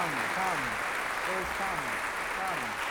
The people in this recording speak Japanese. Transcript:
come, come, oh come, come.